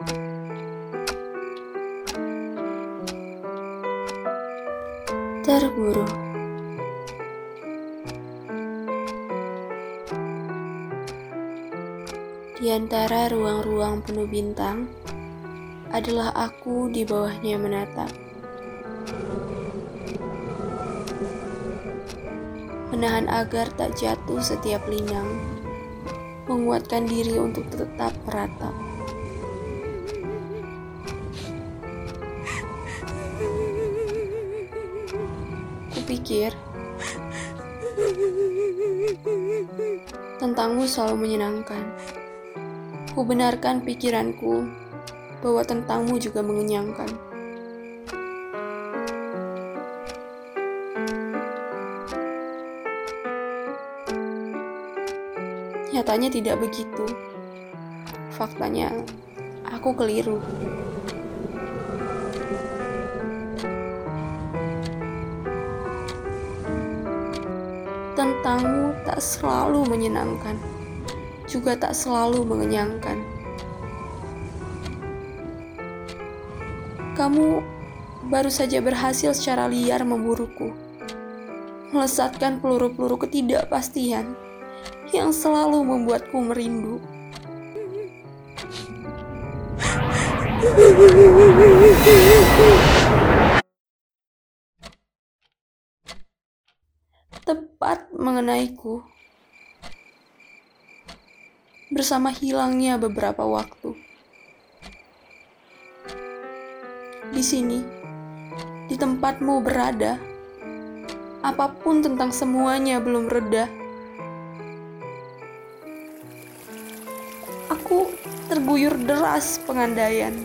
Terburu Di antara ruang-ruang penuh bintang adalah aku di bawahnya menatap. Menahan agar tak jatuh setiap linang, menguatkan diri untuk tetap meratap. Kupikir tentangmu selalu menyenangkan. Kubenarkan pikiranku bahwa tentangmu juga mengenyangkan. Nyatanya tidak begitu. Faktanya, aku keliru. Tentangmu tak selalu menyenangkan, juga tak selalu mengenyangkan. Kamu baru saja berhasil secara liar memburuku, melesatkan peluru-peluru ketidakpastian yang selalu membuatku merindu. Tepat mengenaiku, bersama hilangnya beberapa waktu. Di sini, di tempatmu berada, apa pun tentang semuanya belum reda. Aku terguyur deras pengandaian.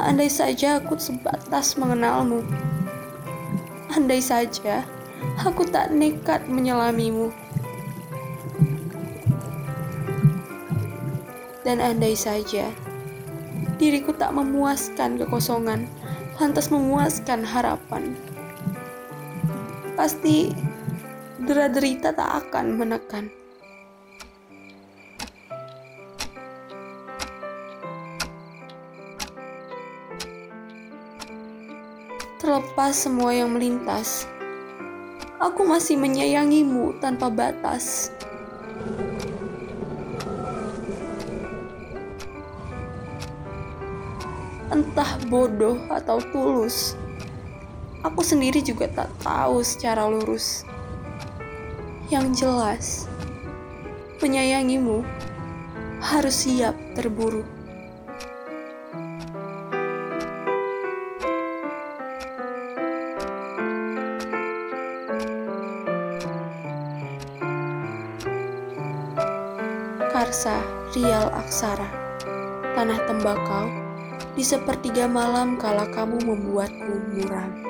Andai saja aku sebatas mengenalmu. Andai saja aku tak nekat menyelamimu. Dan andai saja diriku tak memuaskan kekosongan, lantas memuaskan harapan. Pasti dera-derita tak akan menekan. Terlepas semua yang melintas, aku masih menyayangimu tanpa batas. Entah bodoh atau tulus, aku sendiri juga tak tahu secara lurus. Yang jelas, menyayangimu harus siap terburu. Karsa Rial Aksara Tanah Tembakau di sepertiga malam kala kamu membuatku muram.